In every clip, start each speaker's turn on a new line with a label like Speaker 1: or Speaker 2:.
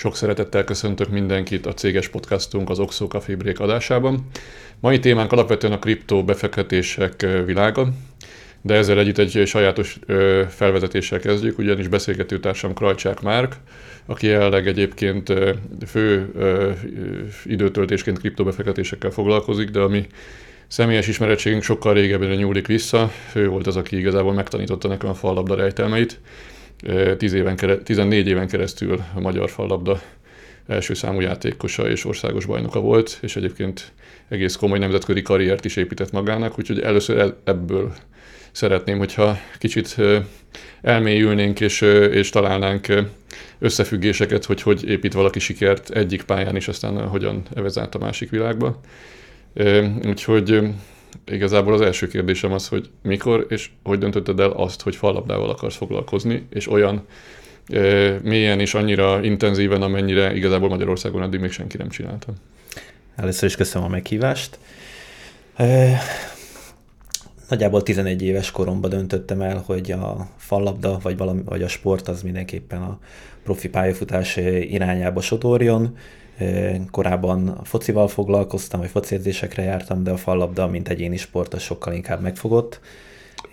Speaker 1: Sok szeretettel köszöntök mindenkit a céges podcastunk az Oxo Café Break adásában. Mai témánk alapvetően a kriptó befektetések világa, de ezzel együtt egy sajátos felvezetéssel kezdjük, ugyanis beszélgető társam Krajcsák Márk, aki jelenleg egyébként fő időtöltésként kriptobefektetésekkel foglalkozik, de ami személyes ismerettségünk sokkal régebben nyúlik vissza. Ő volt az, aki igazából megtanította nekem a fallabda rejtelmeit. 10 éven, 14 éven keresztül a magyar fallabda első számú játékosa és országos bajnoka volt, és egyébként egész komoly nemzetközi karriert is épített magának, úgyhogy először ebből szeretném, hogyha kicsit elmélyülnénk és, és találnánk összefüggéseket, hogy hogy épít valaki sikert egyik pályán, és aztán hogyan evez át a másik világba. Úgyhogy igazából az első kérdésem az, hogy mikor és hogy döntötted el azt, hogy fallabdával akarsz foglalkozni, és olyan mélyen és annyira intenzíven, amennyire igazából Magyarországon eddig még senki nem csinálta.
Speaker 2: Először is köszönöm a meghívást. Nagyjából 11 éves koromban döntöttem el, hogy a fallabda vagy, valami, vagy a sport az mindenképpen a profi pályafutás irányába sodorjon. Korábban focival foglalkoztam, vagy focérzésekre jártam, de a fallabda, mint egyéni sport, az sokkal inkább megfogott.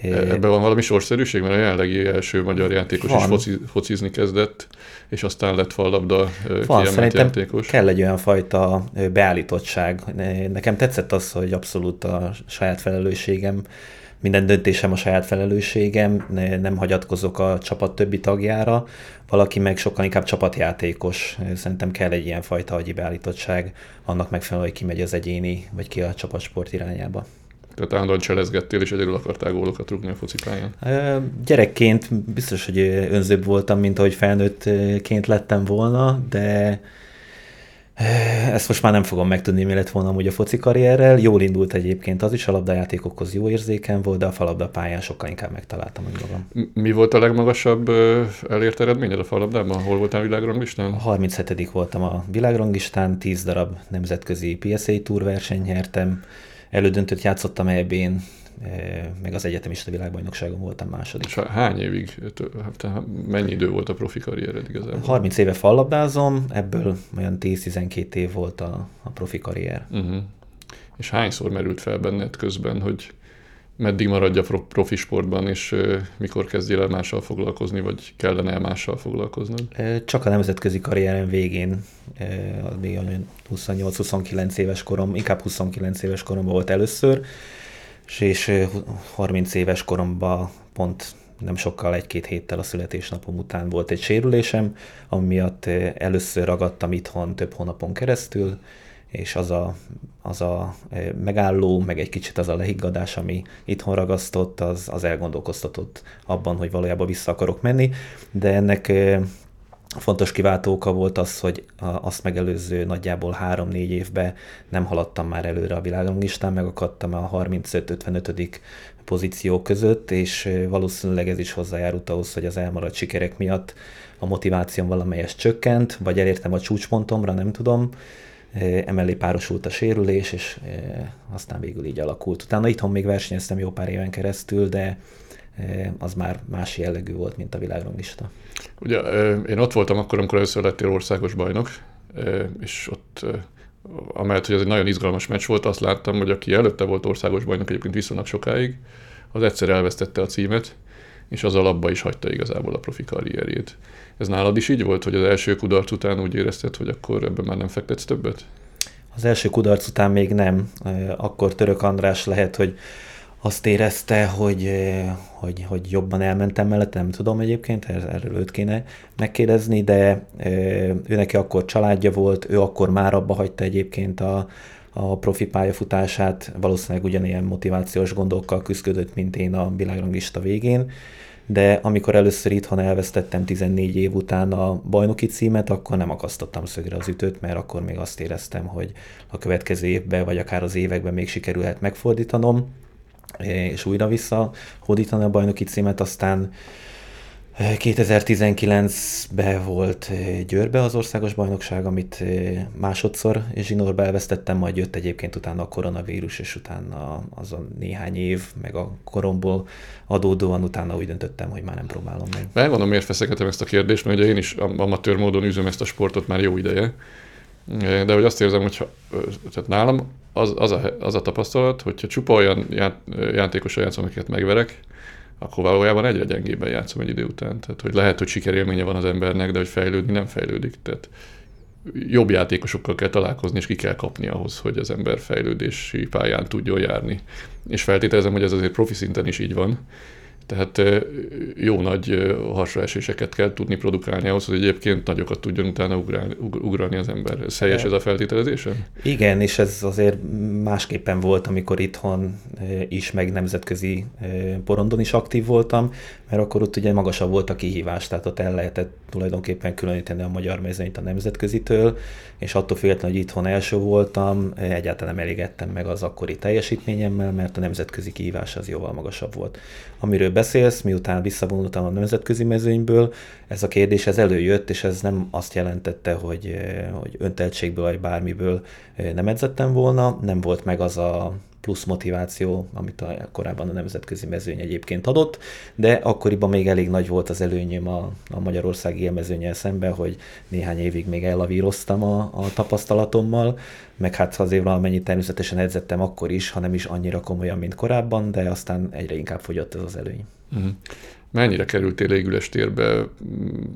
Speaker 1: E, ebben van valami sorszerűség, mert a jelenlegi első magyar játékos van. is foci, focizni kezdett, és aztán lett fallabda van, kiemelt játékos.
Speaker 2: kell egy olyan fajta beállítottság. Nekem tetszett az, hogy abszolút a saját felelősségem minden döntésem a saját felelősségem, nem hagyatkozok a csapat többi tagjára, valaki meg sokkal inkább csapatjátékos. Szerintem kell egy ilyen fajta agyi beállítottság, annak megfelelően, hogy megy az egyéni, vagy ki a csapatsport irányába.
Speaker 1: Tehát állandóan cselezgettél, és egyedül akartál gólokat rúgni a focipályán?
Speaker 2: Gyerekként biztos, hogy önzőbb voltam, mint ahogy felnőttként lettem volna, de ezt most már nem fogom megtudni, mi lett volna amúgy a foci karrierrel. Jól indult egyébként az is, a labdajátékokhoz jó érzéken volt, de a falabda pályán sokkal inkább megtaláltam hogy magam.
Speaker 1: Mi volt a legmagasabb elért eredményed a falabdában? Hol voltál a világranglistán?
Speaker 2: 37. voltam a világranglistán, 10 darab nemzetközi PSA Tour verseny nyertem, elődöntőt játszottam EB-n, meg az egyetemista világbajnokságon voltam második.
Speaker 1: És hány évig, tehát mennyi idő volt a profi karriered igazából?
Speaker 2: 30 éve fallabdázom, ebből olyan 10-12 év volt a, a profi karrier. Uh-huh.
Speaker 1: És hányszor merült fel benned közben, hogy meddig maradja profi sportban, és mikor kezdjél el mással foglalkozni, vagy kellene el mással foglalkoznod?
Speaker 2: Csak a nemzetközi karrierem végén, még 28-29 éves korom, inkább 29 éves koromban volt először, és 30 éves koromban pont nem sokkal, egy-két héttel a születésnapom után volt egy sérülésem, ami miatt először ragadtam itthon több hónapon keresztül, és az a, az a megálló, meg egy kicsit az a lehiggadás, ami itthon ragasztott, az, az elgondolkoztatott abban, hogy valójában vissza akarok menni, de ennek fontos kiváltóka volt az, hogy azt megelőző nagyjából 3-4 évben nem haladtam már előre a világlistán, megakadtam a 35-55. pozíció között, és valószínűleg ez is hozzájárult ahhoz, hogy az elmaradt sikerek miatt a motivációm valamelyes csökkent, vagy elértem a csúcspontomra, nem tudom, emellé párosult a sérülés, és aztán végül így alakult. Utána itthon még versenyeztem jó pár éven keresztül, de az már más jellegű volt, mint a világranglista.
Speaker 1: Ugye én ott voltam akkor, amikor először lettél országos bajnok, és ott amellett, hogy ez egy nagyon izgalmas meccs volt, azt láttam, hogy aki előtte volt országos bajnok egyébként viszonylag sokáig, az egyszer elvesztette a címet, és az alapba is hagyta igazából a profi karrierjét. Ez nálad is így volt, hogy az első kudarc után úgy érezted, hogy akkor ebben már nem fektetsz többet?
Speaker 2: Az első kudarc után még nem. Akkor Török András lehet, hogy azt érezte, hogy, hogy, hogy jobban elmentem mellett, nem tudom egyébként, erről őt kéne megkérdezni, de ő neki akkor családja volt, ő akkor már abba hagyta egyébként a, a profi pályafutását, valószínűleg ugyanilyen motivációs gondokkal küzdött, mint én a világranglista végén, de amikor először itthon elvesztettem 14 év után a bajnoki címet, akkor nem akasztottam szögre az ütőt, mert akkor még azt éreztem, hogy a következő évben, vagy akár az években még sikerülhet megfordítanom, és újra visszahódítani a bajnoki címet, aztán 2019-ben volt Győrbe az országos bajnokság, amit másodszor zsinórba elvesztettem, majd jött egyébként utána a koronavírus, és utána az a néhány év, meg a koromból adódóan utána úgy döntöttem, hogy már nem próbálom meg.
Speaker 1: Megmondom, miért feszegetem ezt a kérdést, mert ugye én is amatőr módon üzöm ezt a sportot már jó ideje, de hogy azt érzem, hogy tehát nálam az, az, a, az a tapasztalat, hogyha csupa olyan ját, játékosra játszom, akiket megverek, akkor valójában egyre gyengébben játszom egy idő után. Tehát, hogy lehet, hogy sikerélménye van az embernek, de hogy fejlődni nem fejlődik. Tehát jobb játékosokkal kell találkozni, és ki kell kapni ahhoz, hogy az ember fejlődési pályán tudjon járni. És feltételezem, hogy ez azért profi szinten is így van. Tehát jó nagy hasraeséseket kell tudni produkálni ahhoz, hogy egyébként nagyokat tudjon utána ugrálni, ugrani az ember. Ez helyes ez a feltételezésem?
Speaker 2: Igen, és ez azért másképpen volt, amikor itthon is, meg nemzetközi porondon is aktív voltam, mert akkor ott ugye magasabb volt a kihívás, tehát ott el lehetett tulajdonképpen különíteni a magyar mezőnyt a nemzetközitől, és attól féltem, hogy itthon első voltam, egyáltalán nem elégettem meg az akkori teljesítményemmel, mert a nemzetközi kihívás az jóval magasabb volt. Amiről beszélsz, miután visszavonultam a nemzetközi mezőnyből, ez a kérdés ez előjött, és ez nem azt jelentette, hogy, hogy önteltségből vagy bármiből nem edzettem volna, nem volt meg az a plusz motiváció, amit a, korábban a nemzetközi mezőny egyébként adott, de akkoriban még elég nagy volt az előnyöm a, a magyarországi élmezőnyel szemben, hogy néhány évig még ellavíroztam a, a tapasztalatommal, meg hát azért valamennyit természetesen edzettem akkor is, ha nem is annyira komolyan, mint korábban, de aztán egyre inkább fogyott ez az előny. Uh-huh.
Speaker 1: Mennyire kerültél égüles térbe,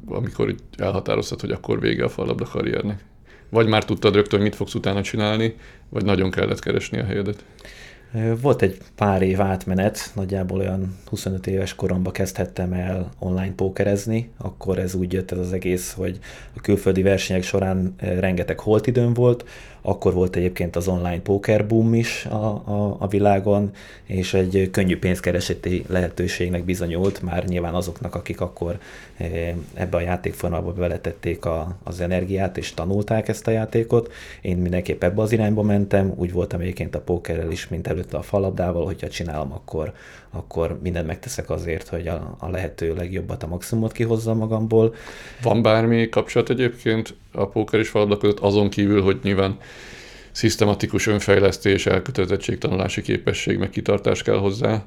Speaker 1: amikor elhatároztad, hogy akkor vége a falabda karriernek? Vagy már tudtad rögtön, hogy mit fogsz utána csinálni, vagy nagyon kellett keresni a helyedet?
Speaker 2: Volt egy pár év átmenet, nagyjából olyan 25 éves koromban kezdhettem el online pókerezni, akkor ez úgy jött ez az egész, hogy a külföldi versenyek során rengeteg holtidőm volt, akkor volt egyébként az online poker boom is a, a, a világon, és egy könnyű pénzkereseti lehetőségnek bizonyult, már nyilván azoknak, akik akkor eh, ebbe a játékformába beletették a, az energiát, és tanulták ezt a játékot. Én mindenképp ebbe az irányba mentem, úgy voltam egyébként a pókerrel is, mint előtte a falabdával, hogyha csinálom, akkor, akkor mindent megteszek azért, hogy a, a lehető legjobbat, a maximumot kihozzam magamból.
Speaker 1: Van bármi kapcsolat egyébként a póker és falabda között, azon kívül, hogy nyilván szisztematikus önfejlesztés, elkötelezettség, tanulási képesség, meg kitartás kell hozzá.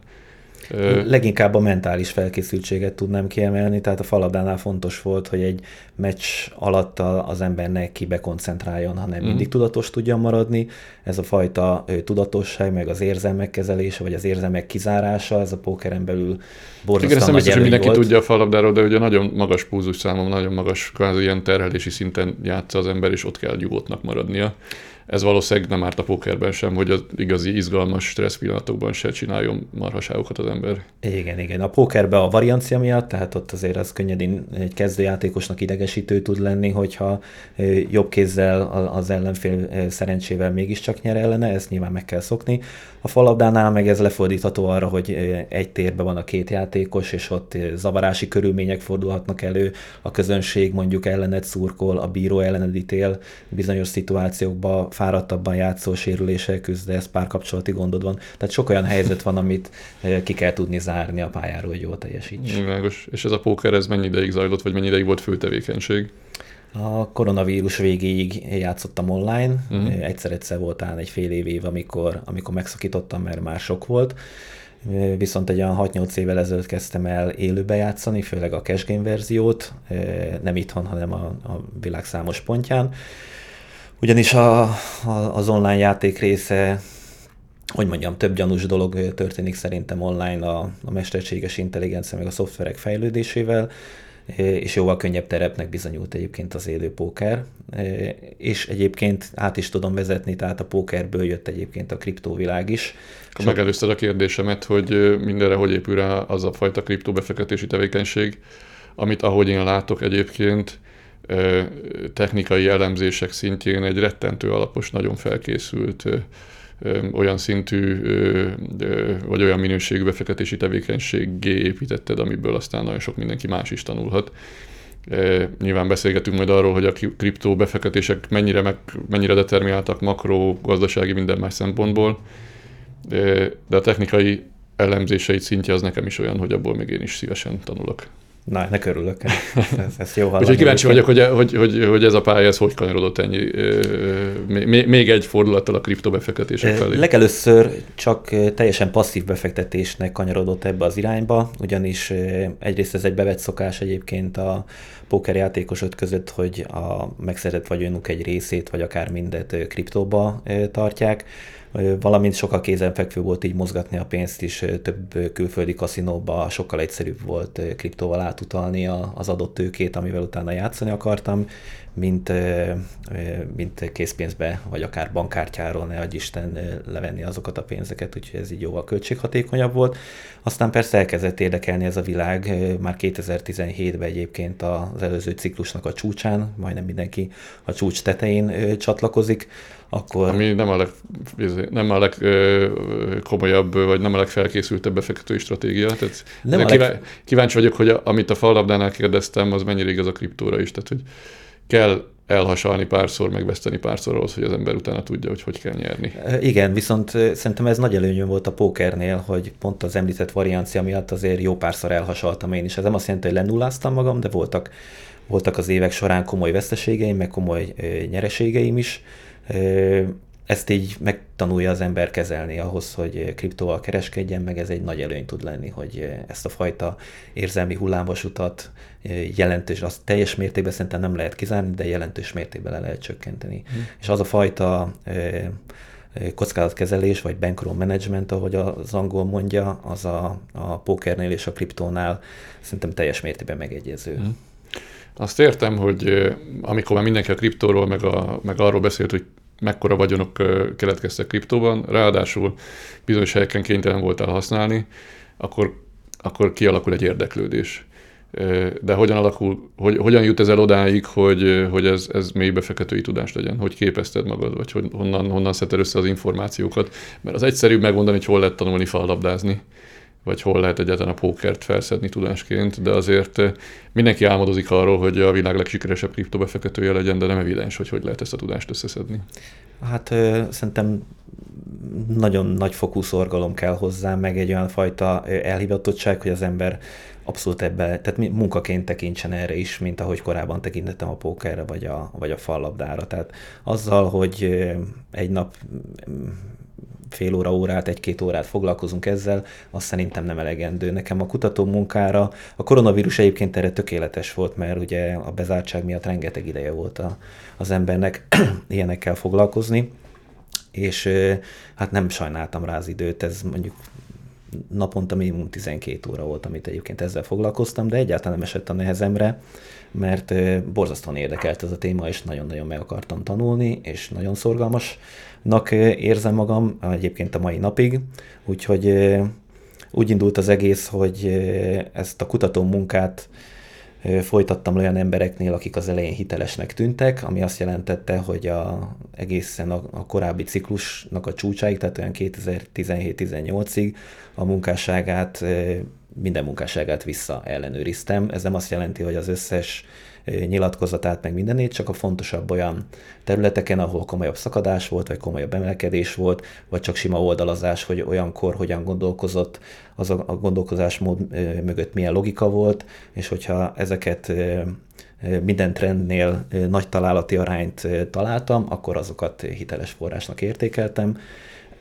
Speaker 2: Leginkább a mentális felkészültséget tudnám kiemelni, tehát a falabdánál fontos volt, hogy egy meccs alatt az ember ne kibe koncentráljon, hanem mm. mindig tudatos tudjon maradni. Ez a fajta tudatosság, meg az érzelmek kezelése, vagy az érzelmek kizárása, ez a pókeren belül borzasztóan Igen, nem biztos, hogy
Speaker 1: mindenki
Speaker 2: volt.
Speaker 1: tudja a falabdáról, de ugye nagyon magas púzus számom, nagyon magas kvázi ilyen terhelési szinten játsza az ember, és ott kell nyugodtnak maradnia ez valószínűleg nem árt a pókerben sem, hogy az igazi izgalmas stressz pillanatokban se csináljon marhaságokat az ember.
Speaker 2: Igen, igen. A pókerben a variancia miatt, tehát ott azért az könnyedén egy kezdőjátékosnak idegesítő tud lenni, hogyha jobb kézzel az ellenfél szerencsével mégiscsak nyer ellene, ezt nyilván meg kell szokni. A falabdánál meg ez lefordítható arra, hogy egy térben van a két játékos, és ott zavarási körülmények fordulhatnak elő, a közönség mondjuk ellened szurkol, a bíró ellened ítél bizonyos szituációkban fáradtabban játszó sérüléssel küzdesz, párkapcsolati gondod van. Tehát sok olyan helyzet van, amit ki kell tudni zárni a pályáról, hogy jól teljesíts.
Speaker 1: Világos. És ez a póker, ez mennyi ideig zajlott, vagy mennyi ideig volt fő tevékenység?
Speaker 2: A koronavírus végéig játszottam online, uh-huh. egyszer-egyszer volt talán egy fél év, év amikor, amikor megszakítottam, mert már sok volt. Viszont egy olyan 6-8 évvel ezelőtt kezdtem el élőbe játszani, főleg a cash game verziót, nem itthon, hanem a, a világ számos pontján. Ugyanis a, a, az online játék része hogy mondjam, több gyanús dolog történik szerintem online a, a mesterséges intelligencia meg a szoftverek fejlődésével és jóval könnyebb terepnek bizonyult egyébként az élő póker, és egyébként át is tudom vezetni, tehát a pókerből jött egyébként a kriptóvilág is.
Speaker 1: Akkor megelőzted a kérdésemet, hogy mindenre hogy épül rá az a fajta kriptóbefektetési tevékenység, amit ahogy én látok egyébként, technikai elemzések szintjén egy rettentő alapos, nagyon felkészült olyan szintű vagy olyan minőségű befektetési tevékenységgé építetted, amiből aztán nagyon sok mindenki más is tanulhat. Nyilván beszélgetünk majd arról, hogy a kriptó befektetések mennyire, meg, mennyire determináltak makro, gazdasági, minden más szempontból, de a technikai elemzéseit szintje az nekem is olyan, hogy abból még én is szívesen tanulok.
Speaker 2: Na, ne örülök. Ez, ez jó
Speaker 1: Úgyhogy kíváncsi vagyok, hogy, hogy, hogy, hogy, ez a pálya ez hogy kanyarodott ennyi, még egy fordulattal a kriptobefektetések felé.
Speaker 2: Legelőször csak teljesen passzív befektetésnek kanyarodott ebbe az irányba, ugyanis egyrészt ez egy bevett szokás egyébként a pókerjátékosok között, hogy a megszerzett vagyonuk egy részét, vagy akár mindet kriptóba tartják valamint sokkal kézenfekvő volt így mozgatni a pénzt is, több külföldi kaszinóba sokkal egyszerűbb volt kriptóval átutalni az adott tőkét, amivel utána játszani akartam, mint, mint készpénzbe, vagy akár bankkártyáról, ne adj Isten levenni azokat a pénzeket, úgyhogy ez így jóval költséghatékonyabb volt. Aztán persze elkezdett érdekelni ez a világ, már 2017-ben egyébként az előző ciklusnak a csúcsán, majdnem mindenki a csúcs tetején csatlakozik, akkor...
Speaker 1: Ami nem a, leg, nem a legkomolyabb, vagy nem a legfelkészültebb befektetői stratégia. Tehát nem a leg... Kíváncsi vagyok, hogy a, amit a fallabdánál kérdeztem, az mennyire igaz a kriptóra is. Tehát, hogy kell elhasalni párszor, megveszteni párszor ahhoz, hogy az ember utána tudja, hogy hogy kell nyerni.
Speaker 2: Igen, viszont szerintem ez nagy előnyöm volt a pókernél, hogy pont az említett variancia miatt azért jó párszor elhasaltam én is. Ez nem azt jelenti, hogy lenulláztam magam, de voltak, voltak az évek során komoly veszteségeim, meg komoly nyereségeim is ezt így megtanulja az ember kezelni ahhoz, hogy kriptóval kereskedjen, meg ez egy nagy előny tud lenni, hogy ezt a fajta érzelmi hullámvasutat jelentős, azt teljes mértékben szerintem nem lehet kizárni, de jelentős mértékben le lehet csökkenteni. Hmm. És az a fajta kockázatkezelés, vagy bankroll management, ahogy az angol mondja, az a, a pokernél és a kriptónál szerintem teljes mértékben megegyező. Hmm.
Speaker 1: Azt értem, hogy amikor már mindenki a kriptóról, meg, a, meg arról beszélt, hogy mekkora vagyonok keletkeztek kriptóban, ráadásul bizonyos helyeken kénytelen voltál használni, akkor, akkor kialakul egy érdeklődés. De hogyan alakul, hogy, hogyan jut ez el odáig, hogy, hogy ez, ez mély befektetői tudás legyen? Hogy képezted magad, vagy hogy honnan, honnan szedted össze az információkat? Mert az egyszerűbb megmondani, hogy hol lehet tanulni fallabdázni vagy hol lehet egyáltalán a pókert felszedni tudásként, de azért eh, mindenki álmodozik arról, hogy a világ legsikeresebb kriptobefektetője legyen, de nem evidens, hogy hogy lehet ezt a tudást összeszedni.
Speaker 2: Hát ö, szerintem nagyon nagy fokú szorgalom kell hozzá, meg egy olyan fajta elhivatottság, hogy az ember abszolút ebbe, tehát munkaként tekintsen erre is, mint ahogy korábban tekintettem a pókerre, vagy a, vagy a fallabdára. Tehát azzal, hogy egy nap fél óra, órát, egy-két órát foglalkozunk ezzel, az szerintem nem elegendő. Nekem a kutató munkára, a koronavírus egyébként erre tökéletes volt, mert ugye a bezártság miatt rengeteg ideje volt a, az embernek ilyenekkel foglalkozni, és hát nem sajnáltam rá az időt, ez mondjuk naponta minimum 12 óra volt, amit egyébként ezzel foglalkoztam, de egyáltalán nem esett a nehezemre, mert borzasztóan érdekelt ez a téma, és nagyon-nagyon meg akartam tanulni, és nagyon szorgalmasnak érzem magam egyébként a mai napig, úgyhogy úgy indult az egész, hogy ezt a kutató munkát folytattam olyan embereknél, akik az elején hitelesnek tűntek, ami azt jelentette, hogy a, egészen a, a korábbi ciklusnak a csúcsáig, tehát olyan 2017-18-ig a munkásságát, minden munkásságát vissza ellenőriztem. Ez nem azt jelenti, hogy az összes nyilatkozatát, meg mindenét, csak a fontosabb olyan területeken, ahol komolyabb szakadás volt, vagy komolyabb emelkedés volt, vagy csak sima oldalazás, hogy olyankor hogyan gondolkozott, az a gondolkozásmód mögött milyen logika volt, és hogyha ezeket minden trendnél nagy találati arányt találtam, akkor azokat hiteles forrásnak értékeltem,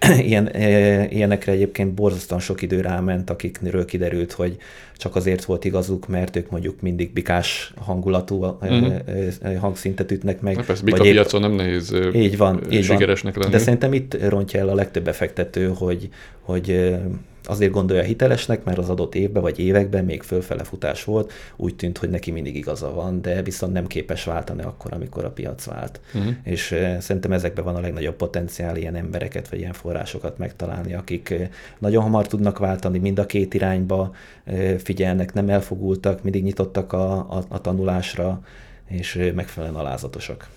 Speaker 2: Ilyen, e, ilyenekre egyébként borzasztóan sok idő ráment, akikről kiderült, hogy csak azért volt igazuk, mert ők mondjuk mindig bikás hangulatú uh-huh. hangszintet ütnek meg. Na
Speaker 1: persze, bika piacon nem nehéz így van, így sikeresnek
Speaker 2: van. lenni. De szerintem itt rontja el a legtöbb befektető, hogy, hogy azért gondolja hitelesnek, mert az adott évben vagy években még fölfele futás volt, úgy tűnt, hogy neki mindig igaza van, de viszont nem képes váltani akkor, amikor a piac vált. Uh-huh. És uh, szerintem ezekben van a legnagyobb potenciál ilyen embereket, vagy ilyen forrásokat megtalálni, akik uh, nagyon hamar tudnak váltani mind a két irányba, uh, figyelnek, nem elfogultak, mindig nyitottak a, a, a tanulásra, és megfelelően alázatosak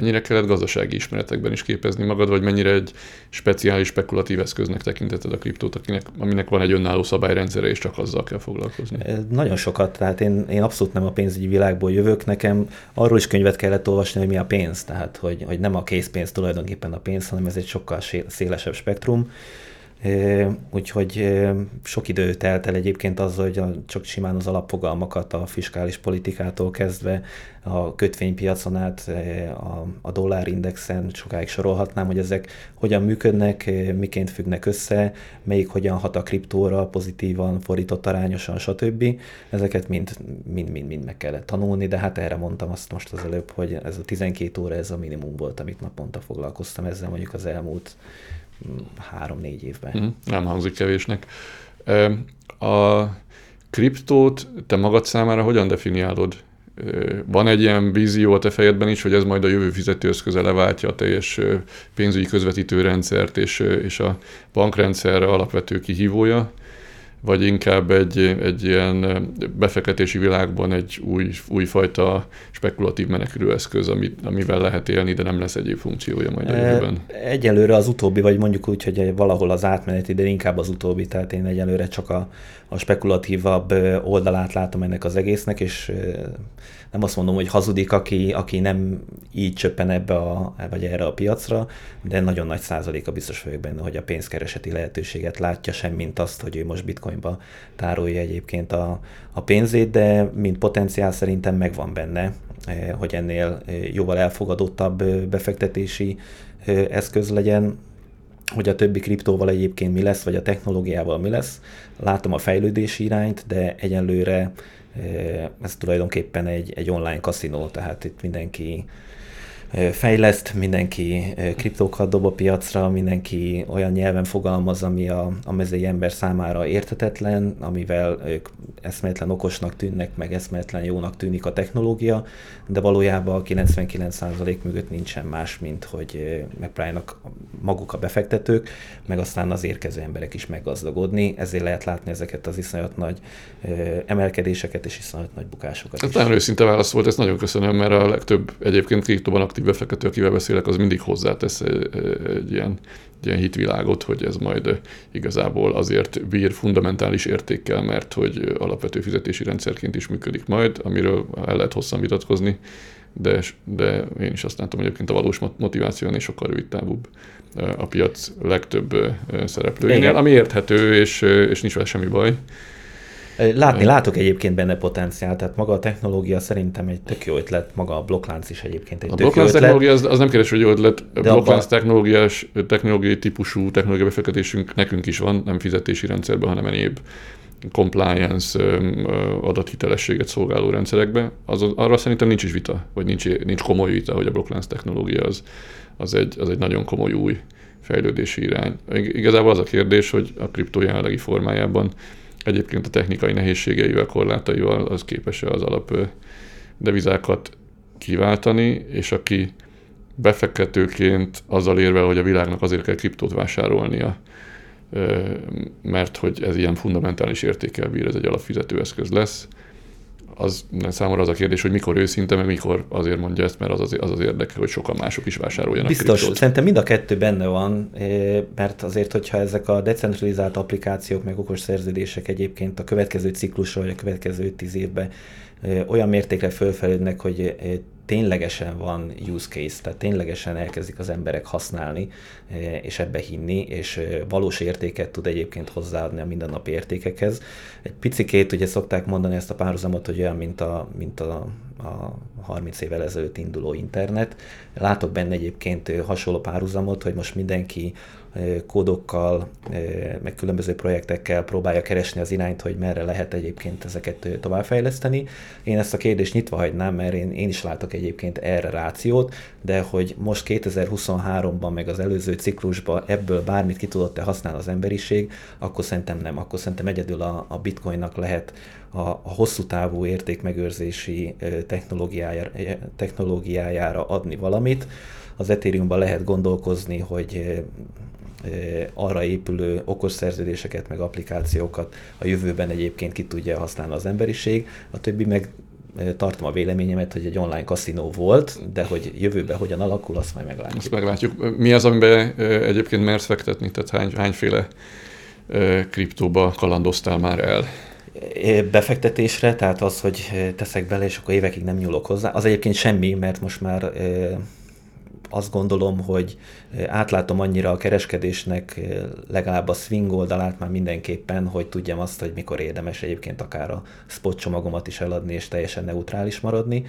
Speaker 1: mennyire kellett gazdasági ismeretekben is képezni magad, vagy mennyire egy speciális spekulatív eszköznek tekinteted a kriptót, akinek, aminek van egy önálló szabályrendszere, és csak azzal kell foglalkozni?
Speaker 2: Nagyon sokat, tehát én, én abszolút nem a pénzügyi világból jövök, nekem arról is könyvet kellett olvasni, hogy mi a pénz, tehát hogy, hogy nem a készpénz tulajdonképpen a pénz, hanem ez egy sokkal szélesebb spektrum Úgyhogy sok idő telt el egyébként azzal, hogy csak simán az alapfogalmakat a fiskális politikától kezdve a kötvénypiacon át a, a dollárindexen sokáig sorolhatnám, hogy ezek hogyan működnek, miként függnek össze, melyik hogyan hat a kriptóra, pozitívan, fordított arányosan, stb. Ezeket mind, mind, mind, mind meg kellett tanulni, de hát erre mondtam azt most az előbb, hogy ez a 12 óra, ez a minimum volt, amit naponta foglalkoztam ezzel mondjuk az elmúlt három-négy évben.
Speaker 1: Mm, nem hangzik kevésnek. A kriptót te magad számára hogyan definiálod? Van egy ilyen vízió a te fejedben is, hogy ez majd a jövő fizetőeszköze leváltja a teljes pénzügyi közvetítő rendszert, és, és a bankrendszer alapvető kihívója? Vagy inkább egy, egy ilyen befektetési világban egy új, újfajta spekulatív menekülőeszköz, amit, amivel lehet élni, de nem lesz egyéb funkciója majd a jövőben?
Speaker 2: Egyelőre az utóbbi, vagy mondjuk úgy, hogy valahol az átmeneti, de inkább az utóbbi, tehát én egyelőre csak a, a spekulatívabb oldalát látom ennek az egésznek, és nem azt mondom, hogy hazudik, aki, aki nem így csöppen ebbe a, vagy erre a piacra, de nagyon nagy százaléka biztos vagyok benne, hogy a pénzkereseti lehetőséget látja, sem mint azt, hogy ő most bitcoinba tárolja egyébként a, a pénzét, de mint potenciál szerintem megvan benne, eh, hogy ennél eh, jóval elfogadottabb eh, befektetési eszköz legyen, hogy a többi kriptóval egyébként mi lesz, vagy a technológiával mi lesz. Látom a fejlődési irányt, de egyenlőre ez tulajdonképpen egy, egy online kaszinó, tehát itt mindenki fejleszt, mindenki kriptókat dob a piacra, mindenki olyan nyelven fogalmaz, ami a, a mezei ember számára értetetlen, amivel ők eszméletlen okosnak tűnnek, meg eszméletlen jónak tűnik a technológia, de valójában a 99% mögött nincsen más, mint hogy megpróbálnak maguk a befektetők, meg aztán az érkező emberek is meggazdagodni, ezért lehet látni ezeket az iszonyat nagy emelkedéseket és iszonyat nagy bukásokat.
Speaker 1: Ez nagyon őszinte válasz volt, ezt nagyon köszönöm, mert a legtöbb egyébként kriptóban aktív befektető, akivel beszélek, az mindig hozzátesz egy ilyen, egy ilyen hitvilágot, hogy ez majd igazából azért bír fundamentális értékkel, mert hogy alapvető fizetési rendszerként is működik majd, amiről el lehet hosszan vitatkozni, de, de én is azt látom, hogy egyébként a valós motiváció és sokkal rövid távúbb a piac legtöbb szereplőjénél, ami érthető, és, és nincs vele semmi baj.
Speaker 2: Látni, látok egyébként benne potenciál, tehát maga a technológia szerintem egy tök jó ötlet, maga a blokklánc is egyébként egy
Speaker 1: a
Speaker 2: tök jó
Speaker 1: ötlet. technológia az, az nem kérdés, hogy jó ötlet. A blokklánc abba... technológiás, technológiai típusú technológiai befektetésünk nekünk is van, nem fizetési rendszerben, hanem egyéb compliance, adathitelességet szolgáló rendszerekbe, az, arra szerintem nincs is vita, vagy nincs, nincs komoly vita, hogy a blokklánc technológia az, az, egy, az egy nagyon komoly új fejlődési irány. Igazából az a kérdés, hogy a kriptó jelenlegi formájában egyébként a technikai nehézségeivel, korlátaival az képes-e az alap devizákat kiváltani, és aki befektetőként azzal érve, hogy a világnak azért kell kriptót vásárolnia, mert hogy ez ilyen fundamentális értékkel bír, ez egy alapfizetőeszköz lesz, az számomra az a kérdés, hogy mikor őszinte, meg mikor azért mondja ezt, mert az az, az, az érdeke, hogy sokan mások is vásároljanak
Speaker 2: Biztos, kriptót. szerintem mind a kettő benne van, eh, mert azért, hogyha ezek a decentralizált applikációk, meg okos szerződések egyébként a következő ciklusra, vagy a következő tíz évben eh, olyan mértékre fölfelődnek, hogy ténylegesen van use case, tehát ténylegesen elkezdik az emberek használni, eh, és ebbe hinni, és eh, valós értéket tud egyébként hozzáadni a mindennapi értékekhez. Egy picikét ugye szokták mondani ezt a párhuzamot, hogy olyan, mint a, mint a, a 30 évvel ezelőtt induló internet. Látok benne egyébként hasonló párhuzamot, hogy most mindenki kódokkal, meg különböző projektekkel próbálja keresni az irányt, hogy merre lehet egyébként ezeket továbbfejleszteni. Én ezt a kérdést nyitva hagynám, mert én, én is látok egyébként erre rációt, de hogy most 2023-ban, meg az előző ciklusban ebből bármit ki tudott-e használni az emberiség, akkor szerintem nem. Akkor szerintem egyedül a, a bitcoinnak lehet a, a hosszú távú értékmegőrzési technológiájára, technológiájára adni valamit. Az Ethereumban lehet gondolkozni, hogy arra épülő okos szerződéseket, meg applikációkat a jövőben egyébként ki tudja használni az emberiség, a többi meg tartom a véleményemet, hogy egy online kaszinó volt, de hogy jövőben hogyan alakul, azt majd meglátjuk.
Speaker 1: Azt meglátjuk. Mi az, amiben egyébként mersz fektetni? Tehát hány, hányféle kriptóba kalandoztál már el?
Speaker 2: Befektetésre, tehát az, hogy teszek bele, és akkor évekig nem nyúlok hozzá. Az egyébként semmi, mert most már azt gondolom, hogy átlátom annyira a kereskedésnek legalább a swing oldalát már mindenképpen, hogy tudjam azt, hogy mikor érdemes egyébként akár a spot csomagomat is eladni és teljesen neutrális maradni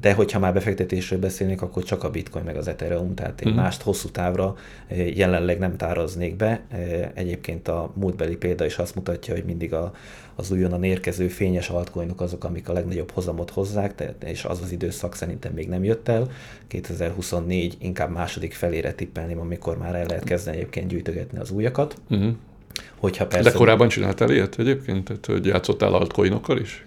Speaker 2: de hogyha már befektetésről beszélnék, akkor csak a bitcoin meg az Ethereum, tehát én uh-huh. mást hosszú távra jelenleg nem táraznék be. Egyébként a múltbeli példa is azt mutatja, hogy mindig a, az újonnan érkező fényes altcoinok azok, amik a legnagyobb hozamot hozzák, és az az időszak szerintem még nem jött el. 2024 inkább második felére tippelném, amikor már el lehet kezdeni egyébként gyűjtögetni az újakat. Uh-huh.
Speaker 1: Hogyha persze... De korábban csináltál ilyet egyébként? Tehát, hogy játszottál altcoinokkal is?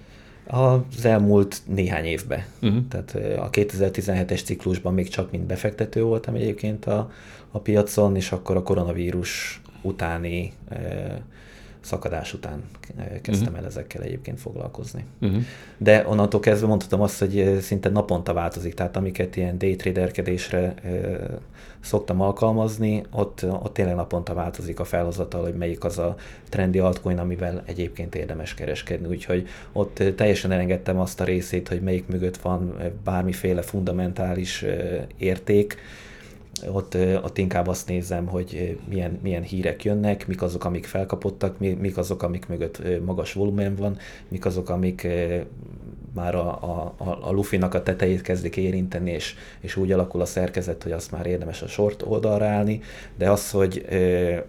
Speaker 2: Az elmúlt néhány évben. Uh-huh. Tehát a 2017-es ciklusban még csak mint befektető voltam egyébként a, a piacon, és akkor a koronavírus utáni szakadás után kezdtem uh-huh. el ezekkel egyébként foglalkozni. Uh-huh. De onnantól kezdve mondhatom azt, hogy szinte naponta változik, tehát amiket ilyen daytraderkedésre szoktam alkalmazni, ott, ott tényleg naponta változik a felhozatal, hogy melyik az a trendi altcoin, amivel egyébként érdemes kereskedni. Úgyhogy ott teljesen elengedtem azt a részét, hogy melyik mögött van bármiféle fundamentális érték, ott, ott inkább azt nézem, hogy milyen, milyen hírek jönnek, mik azok, amik felkapottak, mik azok, amik mögött magas volumen van, mik azok, amik már a, a, a lufinak a tetejét kezdik érinteni, és, és úgy alakul a szerkezet, hogy azt már érdemes a short oldalra állni, de az, hogy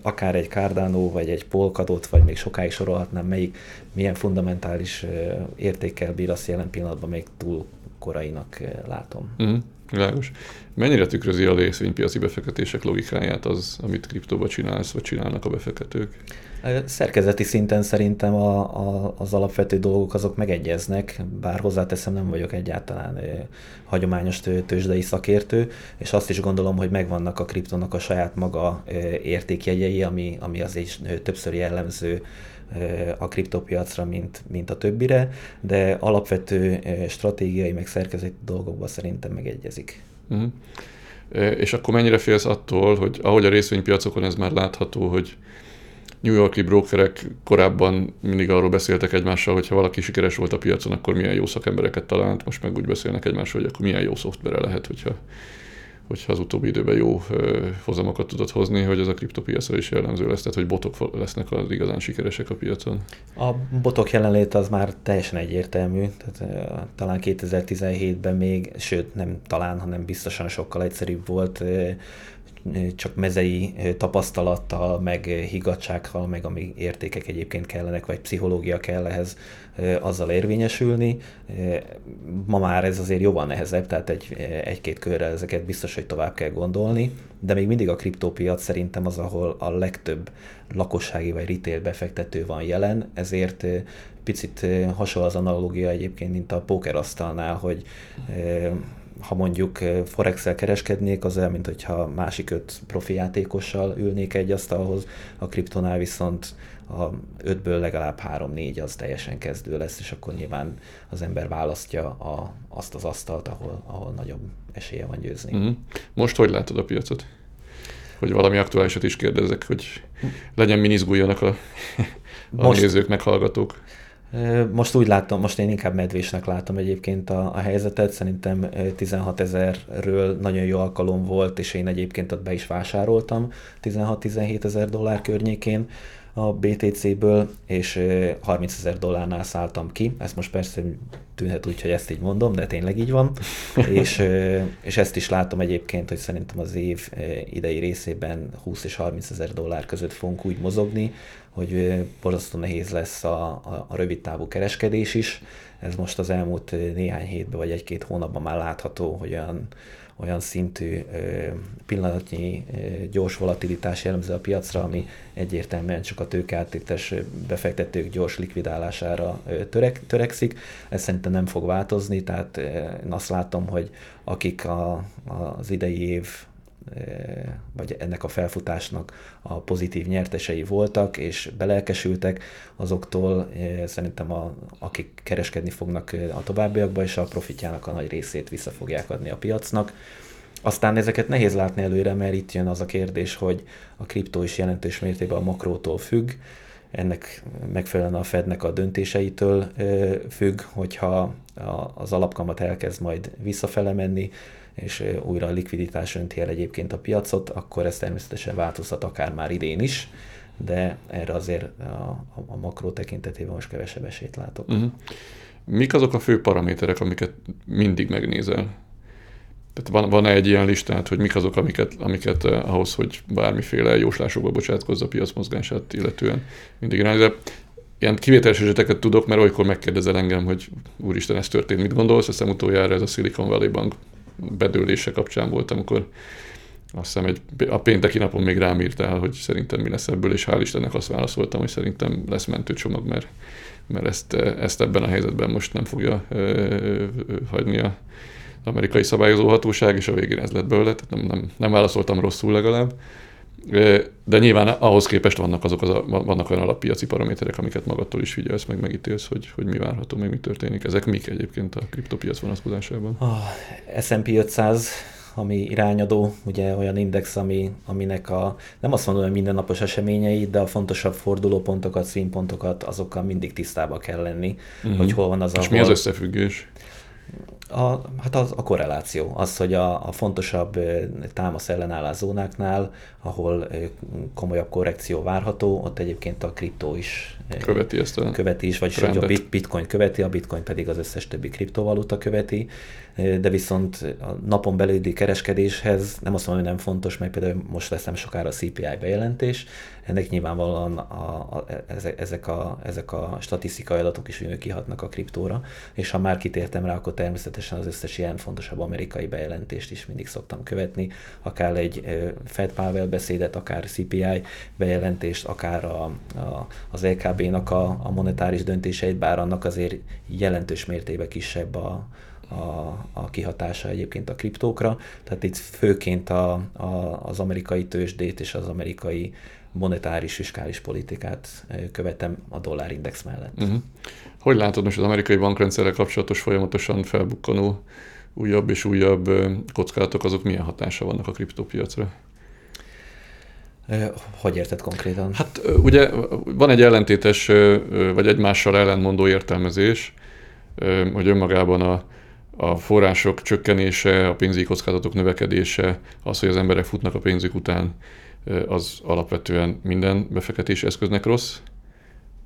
Speaker 2: akár egy Cardano, vagy egy Polkadot, vagy még sokáig sorolhatnám, melyik milyen fundamentális e, értékkel bír, azt jelen pillanatban még túl korainak látom.
Speaker 1: Mm. Világos. Mennyire tükrözi a részvénypiaci befektetések logikáját az, amit kriptóba csinálsz, vagy csinálnak a befektetők?
Speaker 2: Szerkezeti szinten szerintem a, a, az alapvető dolgok azok megegyeznek, bár hozzáteszem nem vagyok egyáltalán e, hagyományos tőzsdei szakértő, és azt is gondolom, hogy megvannak a kriptónak a saját maga e, értékjegyei, ami, ami azért többször jellemző a kriptopiacra, mint, mint a többire, de alapvető stratégiai meg szerkezeti dolgokban szerintem megegyezik. Uh-huh.
Speaker 1: És akkor mennyire félsz attól, hogy ahogy a részvénypiacokon ez már látható, hogy New Yorki brokerek korábban mindig arról beszéltek egymással, hogy ha valaki sikeres volt a piacon, akkor milyen jó szakembereket talált, most meg úgy beszélnek egymással, hogy akkor milyen jó szoftvere lehet, hogyha hogyha az utóbbi időben jó hozamokat tudott hozni, hogy ez a kriptopiacra is jellemző lesz, tehát hogy botok lesznek az igazán sikeresek a piacon.
Speaker 2: A botok jelenlét az már teljesen egyértelmű, tehát talán 2017-ben még, sőt nem talán, hanem biztosan sokkal egyszerűbb volt csak mezei tapasztalattal, meg higgadsággal, meg ami értékek egyébként kellenek, vagy pszichológia kell ehhez azzal érvényesülni. Ma már ez azért jóval nehezebb, tehát egy, egy-két körre ezeket biztos, hogy tovább kell gondolni, de még mindig a kriptópiac szerintem az, ahol a legtöbb lakossági vagy retail befektető van jelen, ezért picit hasonló az analógia egyébként, mint a pókerasztalnál, hogy ha mondjuk Forex-el kereskednék, az olyan, mint hogyha másik öt profi játékossal ülnék egy asztalhoz, a kriptonál viszont a ötből legalább három-négy az teljesen kezdő lesz, és akkor nyilván az ember választja a, azt az asztalt, ahol, ahol nagyobb esélye van győzni. Mm-hmm.
Speaker 1: Most hogy látod a piacot? Hogy valami aktuálisat is kérdezek, hogy legyen minizguljanak a, a Most, nézők, meg hallgatók.
Speaker 2: Most úgy látom, most én inkább medvésnek látom egyébként a, a helyzetet, szerintem 16 ezerről nagyon jó alkalom volt, és én egyébként ott be is vásároltam 16-17 ezer dollár környékén a BTC-ből, és 30 ezer dollárnál szálltam ki. Ezt most persze tűnhet úgy, hogy ezt így mondom, de tényleg így van. és, és ezt is látom egyébként, hogy szerintem az év idei részében 20 és 30 ezer dollár között fogunk úgy mozogni, hogy borzasztó nehéz lesz a, a, a rövid távú kereskedés is. Ez most az elmúlt néhány hétben vagy egy-két hónapban már látható, hogy olyan, olyan szintű pillanatnyi gyors volatilitás jellemző a piacra, ami egyértelműen csak a tőkeáttétes befektetők gyors likvidálására törek, törekszik. Ez szerintem nem fog változni, tehát én azt látom, hogy akik a, az idei év vagy ennek a felfutásnak a pozitív nyertesei voltak, és belelkesültek, azoktól szerintem a, akik kereskedni fognak a továbbiakban, és a profitjának a nagy részét vissza fogják adni a piacnak. Aztán ezeket nehéz látni előre, mert itt jön az a kérdés, hogy a kriptó is jelentős mértékben a makrótól függ, ennek megfelelően a Fednek a döntéseitől függ, hogyha az alapkamat elkezd majd visszafele menni, és újra a likviditás önti el egyébként a piacot, akkor ez természetesen változhat akár már idén is, de erre azért a, a makró tekintetében most kevesebb esélyt látok. Uh-huh.
Speaker 1: Mik azok a fő paraméterek, amiket mindig megnézel? Tehát van, van-e egy ilyen listát, hogy mik azok, amiket, amiket eh, ahhoz, hogy bármiféle jóslásokba bocsátkozza a piac mozgását illetően mindig irányít. De ilyen kivételes eseteket tudok, mert olykor megkérdezel engem, hogy úristen, ez történt, mit gondolsz? Aztán utoljára ez a Silicon Valley Bank bedőlése kapcsán volt, amikor azt hiszem egy, a pénteki napon még rám írtál, hogy szerintem mi lesz ebből, és hál' Istennek azt válaszoltam, hogy szerintem lesz mentőcsomag, mert, mert ezt, ezt ebben a helyzetben most nem fogja ö, ö, hagyni a amerikai szabályozó hatóság, és a végén ez lett belőle, tehát nem, nem, nem válaszoltam rosszul legalább. De nyilván ahhoz képest vannak, azok az a, vannak olyan alappiaci paraméterek, amiket magadtól is figyelsz, meg megítélsz, hogy, hogy mi várható, még mi történik. Ezek mik egyébként a kriptopiac vonatkozásában?
Speaker 2: A S&P 500 ami irányadó, ugye olyan index, ami, aminek a, nem azt mondom, hogy mindennapos eseményei, de a fontosabb fordulópontokat, színpontokat, azokkal mindig tisztába kell lenni, uh-huh. hogy hol van az,
Speaker 1: És mi az összefüggés?
Speaker 2: A, hát az a korreláció, az, hogy a, a fontosabb támasz ellenállás zónáknál, ahol komolyabb korrekció várható, ott egyébként a kriptó is
Speaker 1: követi ezt a
Speaker 2: követi is, vagyis a bitcoin követi, a bitcoin pedig az összes többi kriptovaluta követi, de viszont a napon belüli kereskedéshez nem azt mondom, hogy nem fontos, mert például most lesz nem sokára a CPI bejelentés, ennek nyilvánvalóan a, a, ezek, a, ezek a statisztikai adatok is kihatnak a kriptóra, és ha már kitértem rá, akkor természetesen az összes ilyen fontosabb amerikai bejelentést is mindig szoktam követni, akár egy Fed Powell beszédet, akár CPI bejelentést, akár a, a, az LKB-nak a, a monetáris döntéseit, bár annak azért jelentős mértékben kisebb a, a, a kihatása egyébként a kriptókra. Tehát itt főként a, a, az amerikai tőzsdét és az amerikai monetáris, fiskális politikát követem a dollárindex mellett. Uh-huh.
Speaker 1: Hogy látod most az amerikai bankrendszerrel kapcsolatos folyamatosan felbukkanó újabb és újabb kockázatok, azok milyen hatása vannak a kriptópiacra?
Speaker 2: Hogy érted konkrétan?
Speaker 1: Hát ugye van egy ellentétes, vagy egymással ellentmondó értelmezés, hogy önmagában a, a források csökkenése, a pénzügyi kockázatok növekedése, az, hogy az emberek futnak a pénzük után, az alapvetően minden befektetési eszköznek rossz.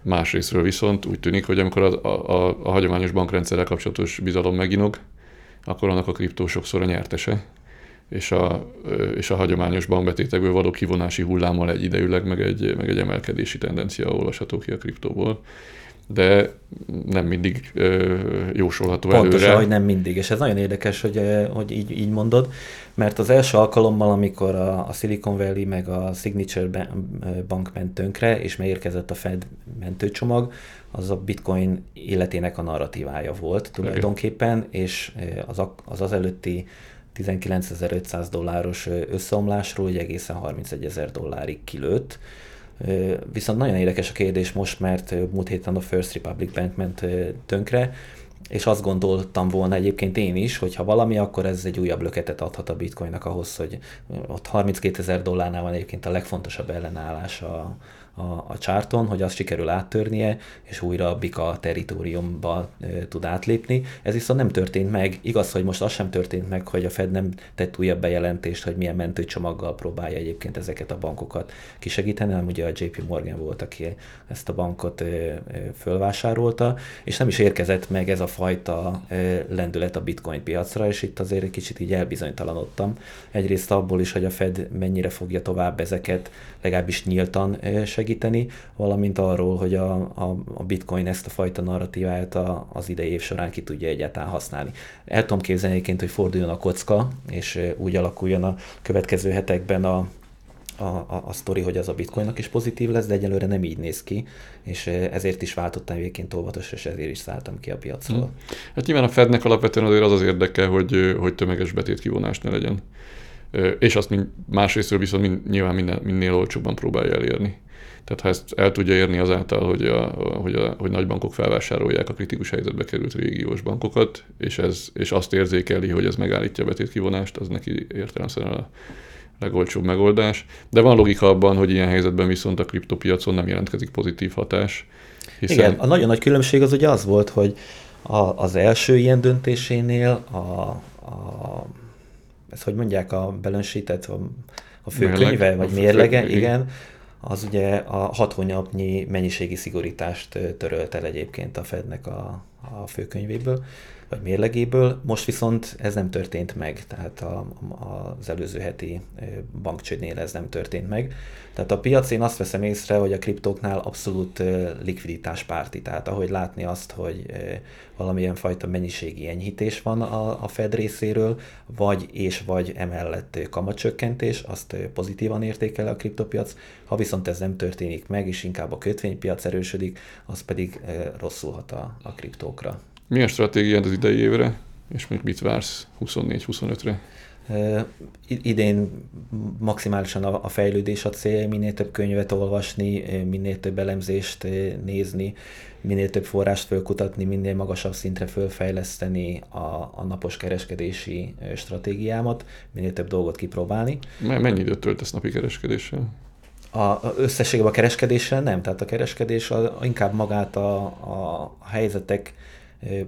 Speaker 1: Másrésztről viszont úgy tűnik, hogy amikor a, a, a hagyományos bankrendszerrel kapcsolatos bizalom meginog, akkor annak a kriptó sokszor a nyertese, és a, és a hagyományos bankbetétekből való kivonási hullámmal egyidejűleg, meg egy, meg egy emelkedési tendencia olvasható ki a kriptóból de nem mindig ö, jósolható
Speaker 2: Pontosan,
Speaker 1: előre.
Speaker 2: Pontosan, hogy nem mindig, és ez nagyon érdekes, hogy, hogy így, így mondod, mert az első alkalommal, amikor a, a Silicon Valley meg a Signature Bank ment tönkre, és megérkezett a Fed mentőcsomag, az a bitcoin életének a narratívája volt tulajdonképpen, és az, az az előtti 19.500 dolláros összeomlásról egy egészen 31 ezer dollárig kilőtt, Viszont nagyon érdekes a kérdés most, mert múlt héten a First Republic Bank ment tönkre, és azt gondoltam volna egyébként én is, hogy ha valami, akkor ez egy újabb löketet adhat a bitcoinnak ahhoz, hogy ott 32 ezer dollárnál van egyébként a legfontosabb ellenállás a, a, a csárton, hogy azt sikerül áttörnie, és újra a Bika teritoriumba e, tud átlépni. Ez viszont nem történt meg. Igaz, hogy most az sem történt meg, hogy a Fed nem tett újabb bejelentést, hogy milyen mentőcsomaggal próbálja egyébként ezeket a bankokat kisegíteni, hanem ugye a JP Morgan volt, aki ezt a bankot e, e, fölvásárolta, és nem is érkezett meg ez a fajta e, lendület a bitcoin piacra, és itt azért egy kicsit így elbizonytalanodtam. Egyrészt abból is, hogy a Fed mennyire fogja tovább ezeket legalábbis nyíltan segíteni, segíteni, valamint arról, hogy a, a, a bitcoin ezt a fajta narratíváját a, az idei év során ki tudja egyáltalán használni. El tudom képzelni egyébként, hogy forduljon a kocka, és úgy alakuljon a következő hetekben a, a, a, a sztori, hogy az a bitcoinnak is pozitív lesz, de egyelőre nem így néz ki, és ezért is váltottam egyébként óvatos, és ezért is szálltam ki a piacról. Hmm.
Speaker 1: Hát nyilván a Fednek alapvetően azért az az érdeke, hogy, hogy tömeges betét kivonás ne legyen. És azt másrésztről viszont mind, nyilván minden, minél olcsóbban próbálja elérni. Tehát ha ezt el tudja érni azáltal, hogy, a, hogy, a, hogy nagy bankok felvásárolják a kritikus helyzetbe került régiós bankokat, és, ez, és azt érzékeli, hogy ez megállítja a betétkivonást, az neki értelemszerűen a, legolcsóbb megoldás. De van logika abban, hogy ilyen helyzetben viszont a kriptopiacon nem jelentkezik pozitív hatás.
Speaker 2: Hiszen... Igen, a nagyon nagy különbség az ugye az volt, hogy a, az első ilyen döntésénél a, a ez hogy mondják a belönsített, a, a főkönyve, vagy mérlege, igen, az ugye a hat hónapnyi mennyiségi szigorítást törölt el egyébként a Fednek a, a főkönyvéből vagy mérlegéből. Most viszont ez nem történt meg, tehát a, a, az előző heti bankcsődnél ez nem történt meg. Tehát a piac én azt veszem észre, hogy a kriptóknál abszolút likviditáspárti, tehát ahogy látni azt, hogy valamilyen fajta mennyiségi enyhítés van a, a Fed részéről, vagy és vagy emellett kamacsökkentés, azt pozitívan értékel a kriptopiac. Ha viszont ez nem történik meg, és inkább a kötvénypiac erősödik, az pedig rosszul hat a, a kriptókra.
Speaker 1: Milyen stratégiád az idei évre, és még mit vársz 24-25-re?
Speaker 2: idén maximálisan a, fejlődés a cél, minél több könyvet olvasni, minél több elemzést nézni, minél több forrást fölkutatni, minél magasabb szintre fölfejleszteni a, a napos kereskedési stratégiámat, minél több dolgot kipróbálni.
Speaker 1: Mennyi időt töltesz napi kereskedéssel?
Speaker 2: A, összességében a kereskedéssel nem, tehát a kereskedés a, inkább magát a, a helyzetek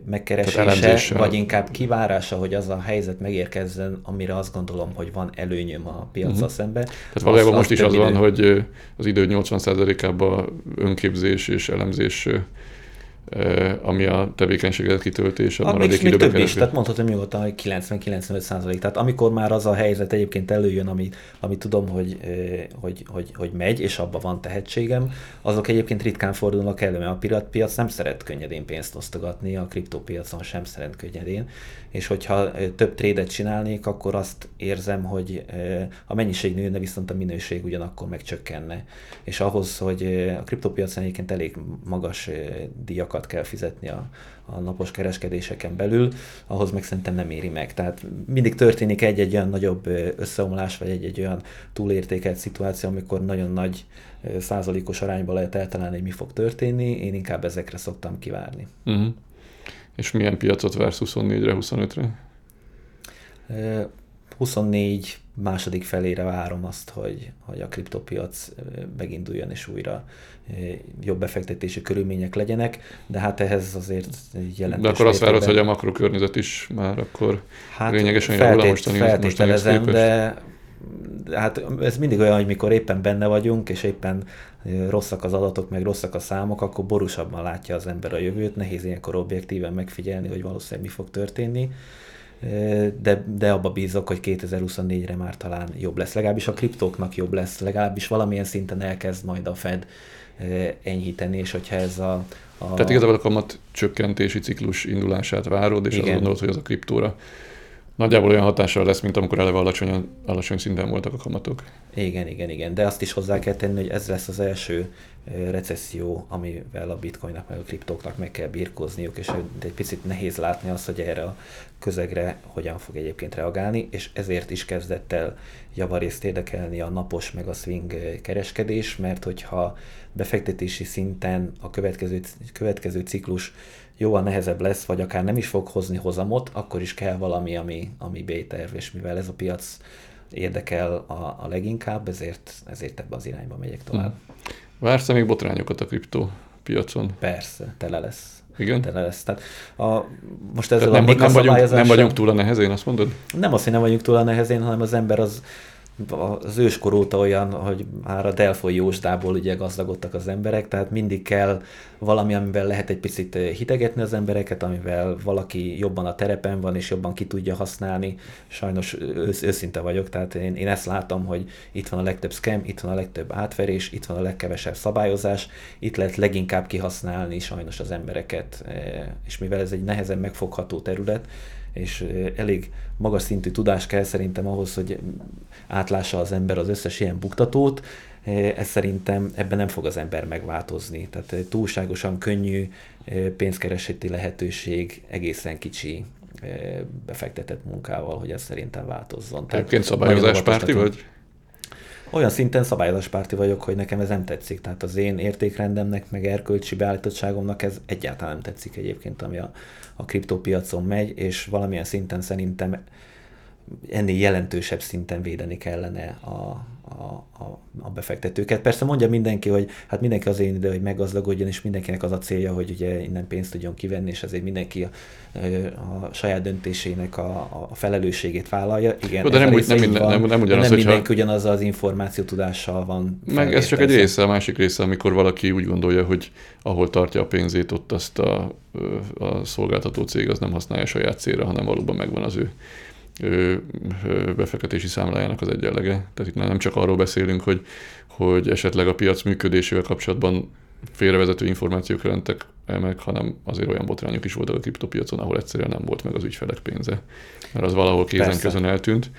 Speaker 2: megkeresése, vagy inkább kivárása, hogy az a helyzet megérkezzen, amire azt gondolom, hogy van előnyöm a piacra uh-huh. szembe.
Speaker 1: Tehát valójában most is az idő... van, hogy az idő 80%-ában önképzés és elemzés ami a tevékenységet kitöltés,
Speaker 2: a, a maradék még, még több is, tehát mondhatom nyugodtan, hogy 90-95 százalék. Tehát amikor már az a helyzet egyébként előjön, ami, ami tudom, hogy, hogy, hogy, hogy megy, és abban van tehetségem, azok egyébként ritkán fordulnak elő, mert a piratpiac nem szeret könnyedén pénzt osztogatni, a kriptópiacon sem szeret könnyedén, és hogyha több trédet csinálnék, akkor azt érzem, hogy a mennyiség nőne, viszont a minőség ugyanakkor megcsökkenne. És ahhoz, hogy a kriptópiacon egyébként elég magas díjakat kell fizetni a, a napos kereskedéseken belül, ahhoz meg szerintem nem éri meg. Tehát mindig történik egy-egy olyan nagyobb összeomlás, vagy egy-egy olyan túlértékelt szituáció, amikor nagyon nagy százalékos arányba lehet eltalálni, hogy mi fog történni, én inkább ezekre szoktam kivárni.
Speaker 1: Uh-huh. És milyen piacot vársz 24-re, 25-re?
Speaker 2: 24 második felére várom azt, hogy, hogy a kriptopiac meginduljon és újra jobb befektetési körülmények legyenek, de hát ehhez azért jelentős
Speaker 1: De akkor azt várod, hogy a makrokörnyezet is már akkor hát lényegesen
Speaker 2: javul a mostani Feltételezem, de hát ez mindig olyan, hogy mikor éppen benne vagyunk, és éppen rosszak az adatok, meg rosszak a számok, akkor borúsabban látja az ember a jövőt, nehéz ilyenkor objektíven megfigyelni, hogy valószínűleg mi fog történni, de, de abba bízok, hogy 2024-re már talán jobb lesz. Legalábbis a kriptóknak jobb lesz, legalábbis valamilyen szinten elkezd majd a Fed enyhíteni, és hogyha ez a,
Speaker 1: a... Tehát igazából a kamat csökkentési ciklus indulását várod, és Igen. azt gondolod, hogy az a kriptóra nagyjából olyan hatással lesz, mint amikor eleve alacsony, alacsony szinten voltak a kamatok.
Speaker 2: Igen, igen, igen. De azt is hozzá kell tenni, hogy ez lesz az első recesszió, amivel a bitcoinnak meg a kriptóknak meg kell birkózniuk, és egy picit nehéz látni azt, hogy erre a közegre hogyan fog egyébként reagálni, és ezért is kezdett el javarészt érdekelni a napos meg a swing kereskedés, mert hogyha befektetési szinten a következő, következő ciklus jóval nehezebb lesz, vagy akár nem is fog hozni hozamot, akkor is kell valami, ami, ami B-terv, és mivel ez a piac érdekel a, a leginkább, ezért, ezért ebbe az irányba megyek tovább. Hmm.
Speaker 1: Vársz még botrányokat a kriptó piacon?
Speaker 2: Persze, tele lesz.
Speaker 1: Igen?
Speaker 2: Tele lesz. Tehát a, most ezzel
Speaker 1: Tehát nem, a nem, vagyunk, nem vagyunk túl a nehezén, azt mondod?
Speaker 2: Nem azt, hogy nem vagyunk túl a nehezén, hanem az ember az az őskor óta olyan, hogy már a Delfoi jósdából ugye gazdagodtak az emberek, tehát mindig kell valami, amivel lehet egy picit hidegetni az embereket, amivel valaki jobban a terepen van, és jobban ki tudja használni. Sajnos ősz, őszinte vagyok, tehát én, én ezt látom, hogy itt van a legtöbb scam, itt van a legtöbb átverés, itt van a legkevesebb szabályozás, itt lehet leginkább kihasználni sajnos az embereket, és mivel ez egy nehezen megfogható terület, és elég magas szintű tudás kell szerintem ahhoz, hogy átlássa az ember az összes ilyen buktatót, ez szerintem ebben nem fog az ember megváltozni. Tehát túlságosan könnyű pénzkereseti lehetőség egészen kicsi befektetett munkával, hogy ez szerintem változzon.
Speaker 1: Egyébként szabályozáspárti vagy?
Speaker 2: Olyan szinten szabályozáspárti vagyok, hogy nekem ez nem tetszik. Tehát az én értékrendemnek, meg erkölcsi beállítottságomnak ez egyáltalán nem tetszik egyébként, ami a, a kriptópiacon megy, és valamilyen szinten szerintem ennél jelentősebb szinten védeni kellene a, a, a, a befektetőket. Persze mondja mindenki, hogy hát mindenki az én ide, hogy meggazdagodjon, és mindenkinek az a célja, hogy ugye innen pénzt tudjon kivenni, és ezért mindenki a, a saját döntésének a, a felelősségét vállalja. Igen,
Speaker 1: Jó, de nem, úgy, nem, minden, van, nem, nem, ugyanaz,
Speaker 2: nem mindenki ugyanaz az információ tudással van.
Speaker 1: Meg ez csak egy része, a másik része, amikor valaki úgy gondolja, hogy ahol tartja a pénzét, ott azt a, a szolgáltató cég az nem használja saját célra, hanem valóban megvan az ő befektetési számlájának az egyenlege. Tehát itt már nem csak arról beszélünk, hogy, hogy esetleg a piac működésével kapcsolatban félrevezető információk jelentek meg, hanem azért olyan botrányok is voltak a kriptopiacon, ahol egyszerűen nem volt meg az ügyfelek pénze, mert az valahol kézen közön eltűnt.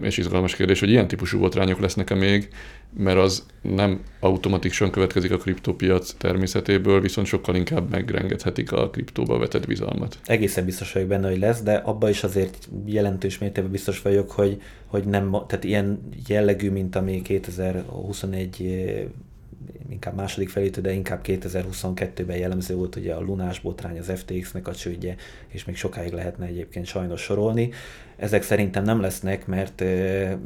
Speaker 1: És izgalmas kérdés, hogy ilyen típusú botrányok lesznek-e még, mert az nem automatikusan következik a kriptopiac természetéből, viszont sokkal inkább megrengethetik a kriptóba vetett bizalmat.
Speaker 2: Egészen biztos vagyok benne, hogy lesz, de abba is azért jelentős mértékben biztos vagyok, hogy, hogy nem, tehát ilyen jellegű, mint ami 2021 inkább második felét, de inkább 2022-ben jellemző volt ugye a lunás botrány, az FTX-nek a csődje, és még sokáig lehetne egyébként sajnos sorolni. Ezek szerintem nem lesznek, mert,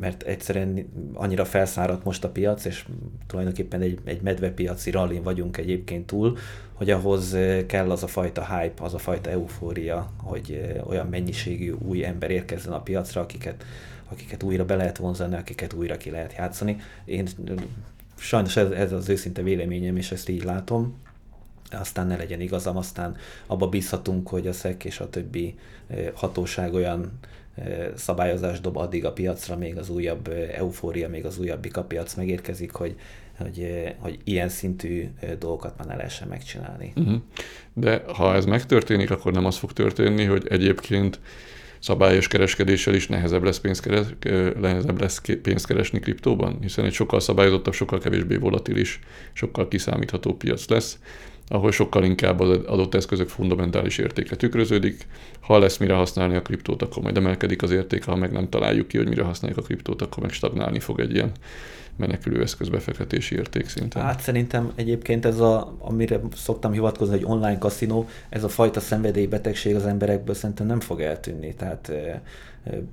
Speaker 2: mert egyszerűen annyira felszáradt most a piac, és tulajdonképpen egy, egy medvepiaci rallin vagyunk egyébként túl, hogy ahhoz kell az a fajta hype, az a fajta eufória, hogy olyan mennyiségű új ember érkezzen a piacra, akiket akiket újra be lehet vonzani, akiket újra ki lehet játszani. Én sajnos ez, ez az őszinte véleményem, és ezt így látom. Aztán ne legyen igazam, aztán abba bízhatunk, hogy a SZEK és a többi hatóság olyan szabályozást dob addig a piacra, még az újabb eufória, még az újabb piac megérkezik, hogy, hogy, hogy ilyen szintű dolgokat már ne lehessen megcsinálni. Uh-huh.
Speaker 1: De ha ez megtörténik, akkor nem az fog történni, hogy egyébként szabályos kereskedéssel is nehezebb lesz, pénzt keres, nehezebb lesz pénzt keresni kriptóban, hiszen egy sokkal szabályozottabb, sokkal kevésbé volatilis, sokkal kiszámítható piac lesz, ahol sokkal inkább az adott eszközök fundamentális értéke tükröződik. Ha lesz mire használni a kriptót, akkor majd emelkedik az értéke, ha meg nem találjuk ki, hogy mire használjuk a kriptót, akkor meg stagnálni fog egy ilyen menekülő eszközbefektetési érték szinten.
Speaker 2: Hát szerintem egyébként ez a, amire szoktam hivatkozni, hogy online kaszinó, ez a fajta szenvedélybetegség az emberekből szerintem nem fog eltűnni. Tehát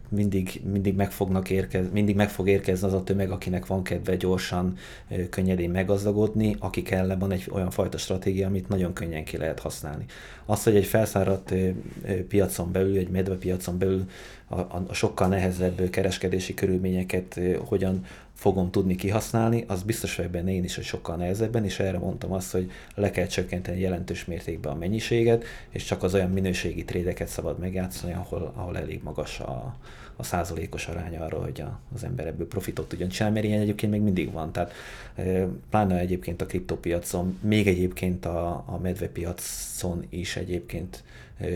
Speaker 2: mindig, mindig, meg fognak érkez, mindig meg fog érkezni az a tömeg, akinek van kedve gyorsan, könnyedén meggazdagodni, akik ellen van egy olyan fajta stratégia, amit nagyon könnyen ki lehet használni. Az, hogy egy felszáradt piacon belül, egy medvepiacon belül a, a sokkal nehezebb kereskedési körülményeket hogyan fogom tudni kihasználni, az biztos vagyok benne én is, hogy sokkal nehezebben, és erre mondtam azt, hogy le kell csökkenteni jelentős mértékben a mennyiséget, és csak az olyan minőségi trédeket szabad megjátszani, ahol, ahol elég magas a, a százalékos aránya arra, hogy a, az ember ebből profitot tudjon csinálni, mert ilyen egyébként még mindig van. Tehát pláne egyébként a kriptopiacon, még egyébként a, a medvepiacon is egyébként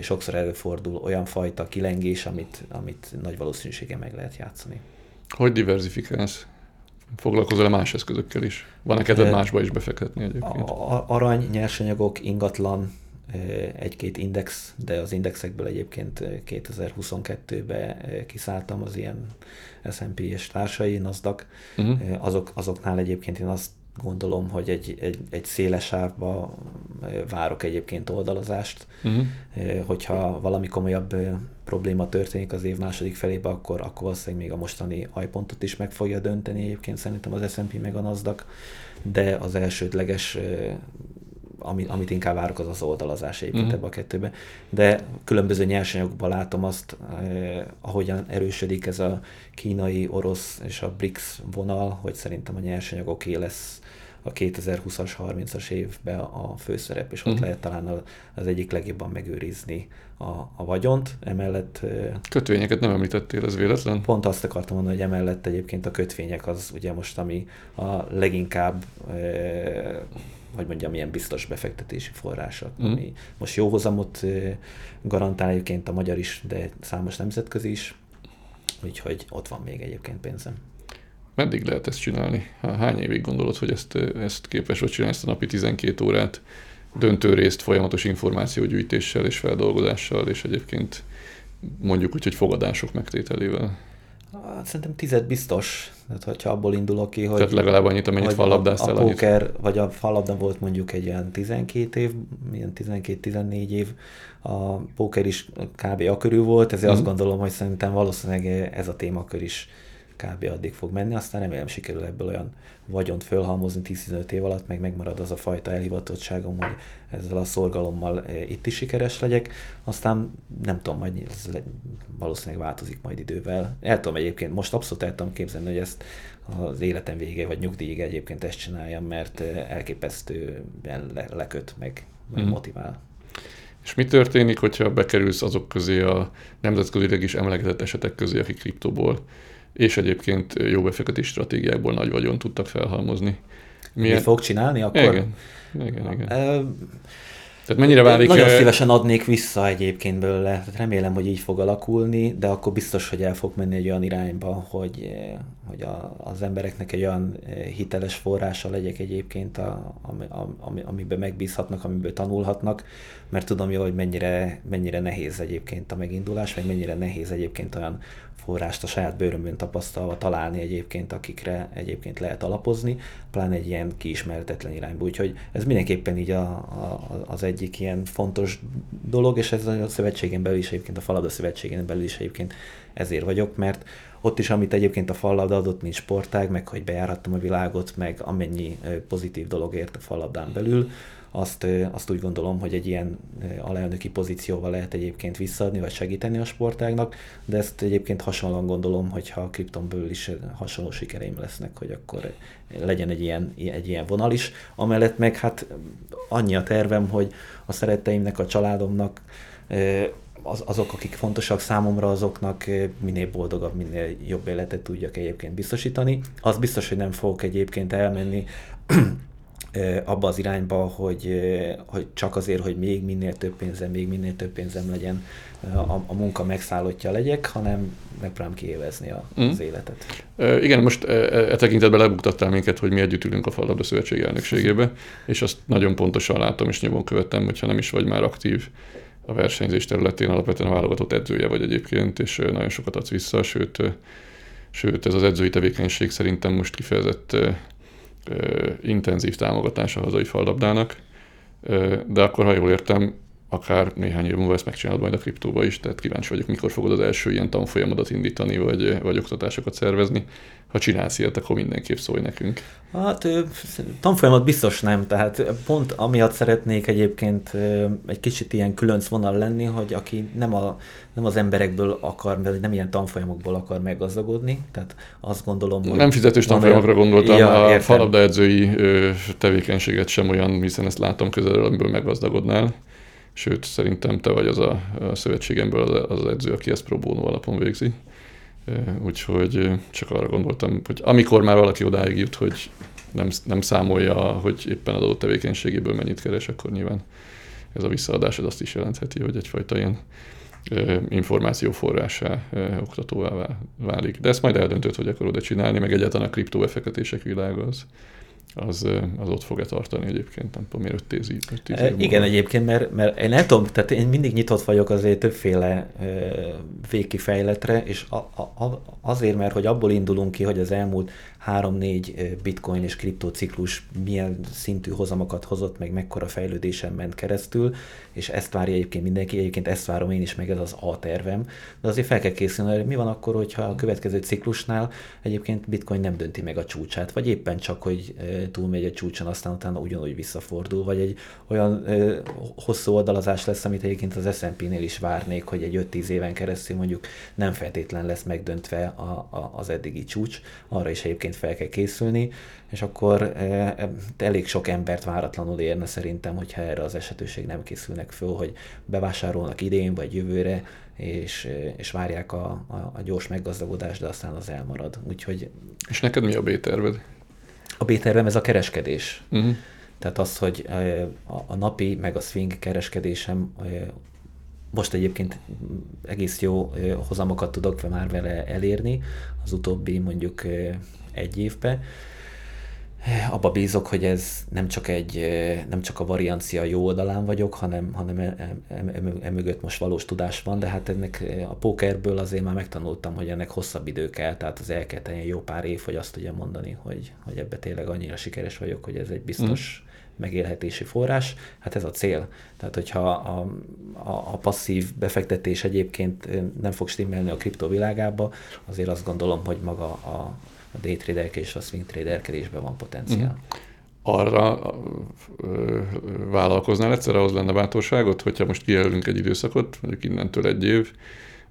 Speaker 2: sokszor előfordul olyan fajta kilengés, amit, amit nagy valószínűséggel meg lehet játszani.
Speaker 1: Hogy diversifikálsz? Foglalkozol-e más eszközökkel is? Van-e kedved másba is befektetni egyébként?
Speaker 2: Arany, nyersanyagok, ingatlan, egy-két index, de az indexekből egyébként 2022-ben kiszálltam az ilyen S&P és társai, NASDAQ. Uh-huh. Azok, azoknál egyébként én azt gondolom, hogy egy, egy, egy széles sávba várok egyébként oldalazást. Uh-huh. Hogyha valami komolyabb probléma történik az év második felébe, akkor, akkor valószínűleg még a mostani ajpontot is meg fogja dönteni egyébként szerintem az S&P meg a NASDAQ, de az elsődleges amit, amit inkább várok, az az oldalazás egyébként uh-huh. ebbe a kettőbe. De különböző nyersanyagokban látom azt, eh, ahogyan erősödik ez a kínai, orosz és a BRICS vonal, hogy szerintem a nyersanyagoké lesz a 2020-as, 30-as évben a főszerep, és ott uh-huh. lehet talán az egyik legjobban megőrizni a, a vagyont. Emellett...
Speaker 1: Kötvényeket nem említettél, ez véletlen?
Speaker 2: Pont azt akartam mondani, hogy emellett egyébként a kötvények az ugye most, ami a leginkább hogy mondjam, ilyen biztos befektetési források, mm. ami most jó hozamot garantál egyébként a magyar is, de számos nemzetközi is, úgyhogy ott van még egyébként pénzem.
Speaker 1: Meddig lehet ezt csinálni? Hány évig gondolod, hogy ezt, ezt képes vagy csinálni, ezt a napi 12 órát döntő részt folyamatos információgyűjtéssel és feldolgozással, és egyébként mondjuk úgy, hogy fogadások megtételével?
Speaker 2: Hát szerintem tized biztos, tehát hogyha abból indulok ki, hogy...
Speaker 1: Tehát legalább annyit, amennyit fallabdáztál.
Speaker 2: A, a póker, vagy a fallabda volt mondjuk egy ilyen 12 év, ilyen 12-14 év, a póker is kb. a körül volt, ezért mm. azt gondolom, hogy szerintem valószínűleg ez a témakör is kb. addig fog menni, aztán remélem sikerül ebből olyan vagyont fölhalmozni 10-15 év alatt, meg megmarad az a fajta elhivatottságom, hogy ezzel a szorgalommal eh, itt is sikeres legyek, aztán nem tudom, majd ez valószínűleg változik majd idővel. El tudom egyébként, most abszolút el tudom képzelni, hogy ezt az életem vége, vagy nyugdíjig egyébként ezt csináljam, mert eh, elképesztően le, leköt, meg, meg mm. motivál.
Speaker 1: És mi történik, hogyha bekerülsz azok közé a nemzetközileg is emlegetett esetek közé, akik kriptóból és egyébként jó befektetés stratégiákból nagy vagyon tudtak felhalmozni.
Speaker 2: Milyen... Mit fog csinálni akkor?
Speaker 1: Igen, igen, igen. Uh, tehát mennyire válik...
Speaker 2: Nagyon szívesen adnék vissza egyébként belőle. Tehát remélem, hogy így fog alakulni, de akkor biztos, hogy el fog menni egy olyan irányba, hogy, hogy a, az embereknek egy olyan hiteles forrása legyek egyébként, a, ami, ami, amiben megbízhatnak, amiből tanulhatnak, mert tudom jól, hogy mennyire, mennyire nehéz egyébként a megindulás, meg mennyire nehéz egyébként olyan forrást a saját bőrömön tapasztalva találni egyébként, akikre egyébként lehet alapozni, pláne egy ilyen kiismertetlen irányba. Úgyhogy ez mindenképpen így a, a, az egyik ilyen fontos dolog, és ez a szövetségen belül is egyébként, a Falada szövetségen belül is egyébként ezért vagyok, mert ott is, amit egyébként a Falada adott, mint sportág, meg hogy bejárattam a világot, meg amennyi pozitív dolog ért a Falladán belül, azt, azt úgy gondolom, hogy egy ilyen alelnöki pozícióval lehet egyébként visszaadni, vagy segíteni a sportágnak, de ezt egyébként hasonlóan gondolom, hogyha a kriptonből is hasonló sikereim lesznek, hogy akkor legyen egy ilyen, egy ilyen vonal is. Amellett meg hát annyi a tervem, hogy a szeretteimnek, a családomnak az, azok, akik fontosak számomra, azoknak minél boldogabb, minél jobb életet tudjak egyébként biztosítani. Az biztos, hogy nem fogok egyébként elmenni abba az irányba, hogy, hogy csak azért, hogy még minél több pénzem, még minél több pénzem legyen, a, a munka megszállottja legyek, hanem megpróbálom kiévezni a, mm. az életet.
Speaker 1: E, igen, most e, e tekintetben lebuktattál minket, hogy mi együtt ülünk a Falabda Szövetség elnökségébe, és azt nagyon pontosan látom és nyomon követem, hogyha nem is vagy már aktív a versenyzés területén, alapvetően a válogatott edzője vagy egyébként, és nagyon sokat adsz vissza, sőt, sőt ez az edzői tevékenység szerintem most kifejezett intenzív támogatása hazai fallabdának, de akkor, ha jól értem, akár néhány év múlva ezt megcsinálod majd a kriptóba is, tehát kíváncsi vagyok, mikor fogod az első ilyen tanfolyamodat indítani, vagy, vagy oktatásokat szervezni. Ha csinálsz ilyet, akkor mindenképp szólj nekünk.
Speaker 2: Hát tanfolyamat biztos nem, tehát pont amiatt szeretnék egyébként egy kicsit ilyen különc vonal lenni, hogy aki nem, a, nem az emberekből akar, vagy nem ilyen tanfolyamokból akar meggazdagodni, tehát azt gondolom,
Speaker 1: hogy... Nem fizetős tanfolyamokra gondoltam, ja, a falabda edzői tevékenységet sem olyan, hiszen ezt látom közelről, amiből meggazdagodnál. Sőt, szerintem te vagy az a, a szövetségemből az, az edző, aki ezt pro bono alapon végzi. Úgyhogy csak arra gondoltam, hogy amikor már valaki odáig jut, hogy nem, nem számolja, hogy éppen adott tevékenységéből mennyit keres, akkor nyilván ez a visszaadás az azt is jelentheti, hogy egyfajta ilyen információforrásá, oktatóvá válik. De ezt majd eldöntöd, hogy akarod-e csinálni, meg egyáltalán a kriptobefektetések világa az, az, az ott fog-e tartani egyébként, nem tudom, miért 5 10
Speaker 2: e, Igen, egyébként, mert, mert én nem tudom, tehát én mindig nyitott vagyok azért többféle végkifejletre, és a, a, azért, mert hogy abból indulunk ki, hogy az elmúlt 3-4 bitcoin és kriptociklus milyen szintű hozamokat hozott, meg mekkora fejlődésen ment keresztül, és ezt várja egyébként mindenki, egyébként ezt várom én is, meg ez az A tervem, de azért fel kell készülni, hogy mi van akkor, hogyha a következő ciklusnál egyébként bitcoin nem dönti meg a csúcsát, vagy éppen csak, hogy túlmegy a csúcson, aztán utána ugyanúgy visszafordul, vagy egy olyan hosszú oldalazás lesz, amit egyébként az S&P-nél is várnék, hogy egy 5-10 éven keresztül mondjuk nem feltétlen lesz megdöntve a, a, az eddigi csúcs, arra is egyébként fel kell készülni, és akkor e, elég sok embert váratlanul érne szerintem, hogyha erre az esetőség nem készülnek föl, hogy bevásárolnak idén vagy jövőre, és, és várják a, a, a gyors meggazdagodást, de aztán az elmarad. Úgyhogy...
Speaker 1: És neked mi a B-terved?
Speaker 2: A B-tervem ez a kereskedés. Uh-huh. Tehát az, hogy a, napi meg a swing kereskedésem most egyébként egész jó hozamokat tudok már vele elérni, az utóbbi mondjuk egy évbe. Abba bízok, hogy ez nem csak, egy, nem csak a variancia jó oldalán vagyok, hanem, hanem emögött e, e, e most valós tudás van, de hát ennek a pókerből azért már megtanultam, hogy ennek hosszabb idő kell, tehát az el kell tenni jó pár év, hogy azt tudjam mondani, hogy, hogy ebbe tényleg annyira sikeres vagyok, hogy ez egy biztos mm. megélhetési forrás. Hát ez a cél. Tehát, hogyha a, a, a passzív befektetés egyébként nem fog stimmelni a kriptovilágába, azért azt gondolom, hogy maga a, a daytraderke és a swing traderkedésben van potenciál. Mm.
Speaker 1: Arra ö, vállalkoznál egyszer, ahhoz lenne bátorságot, hogyha most kijelölünk egy időszakot, mondjuk innentől egy év,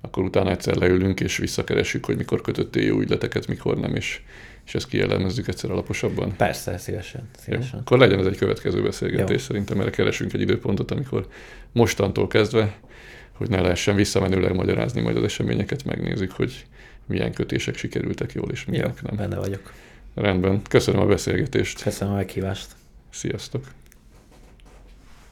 Speaker 1: akkor utána egyszer leülünk és visszakeressük, hogy mikor kötöttél jó ügyleteket, mikor nem, és, és ezt kielemezzük egyszer alaposabban.
Speaker 2: Persze, szívesen. szívesen.
Speaker 1: Jó, akkor legyen ez egy következő beszélgetés. Jó. Szerintem erre keresünk egy időpontot, amikor mostantól kezdve, hogy ne lehessen visszamenőleg magyarázni majd az eseményeket, megnézzük, hogy milyen kötések sikerültek jól, és milyenek
Speaker 2: nem. benne vagyok.
Speaker 1: Rendben. Köszönöm a beszélgetést.
Speaker 2: Köszönöm a meghívást.
Speaker 1: Sziasztok.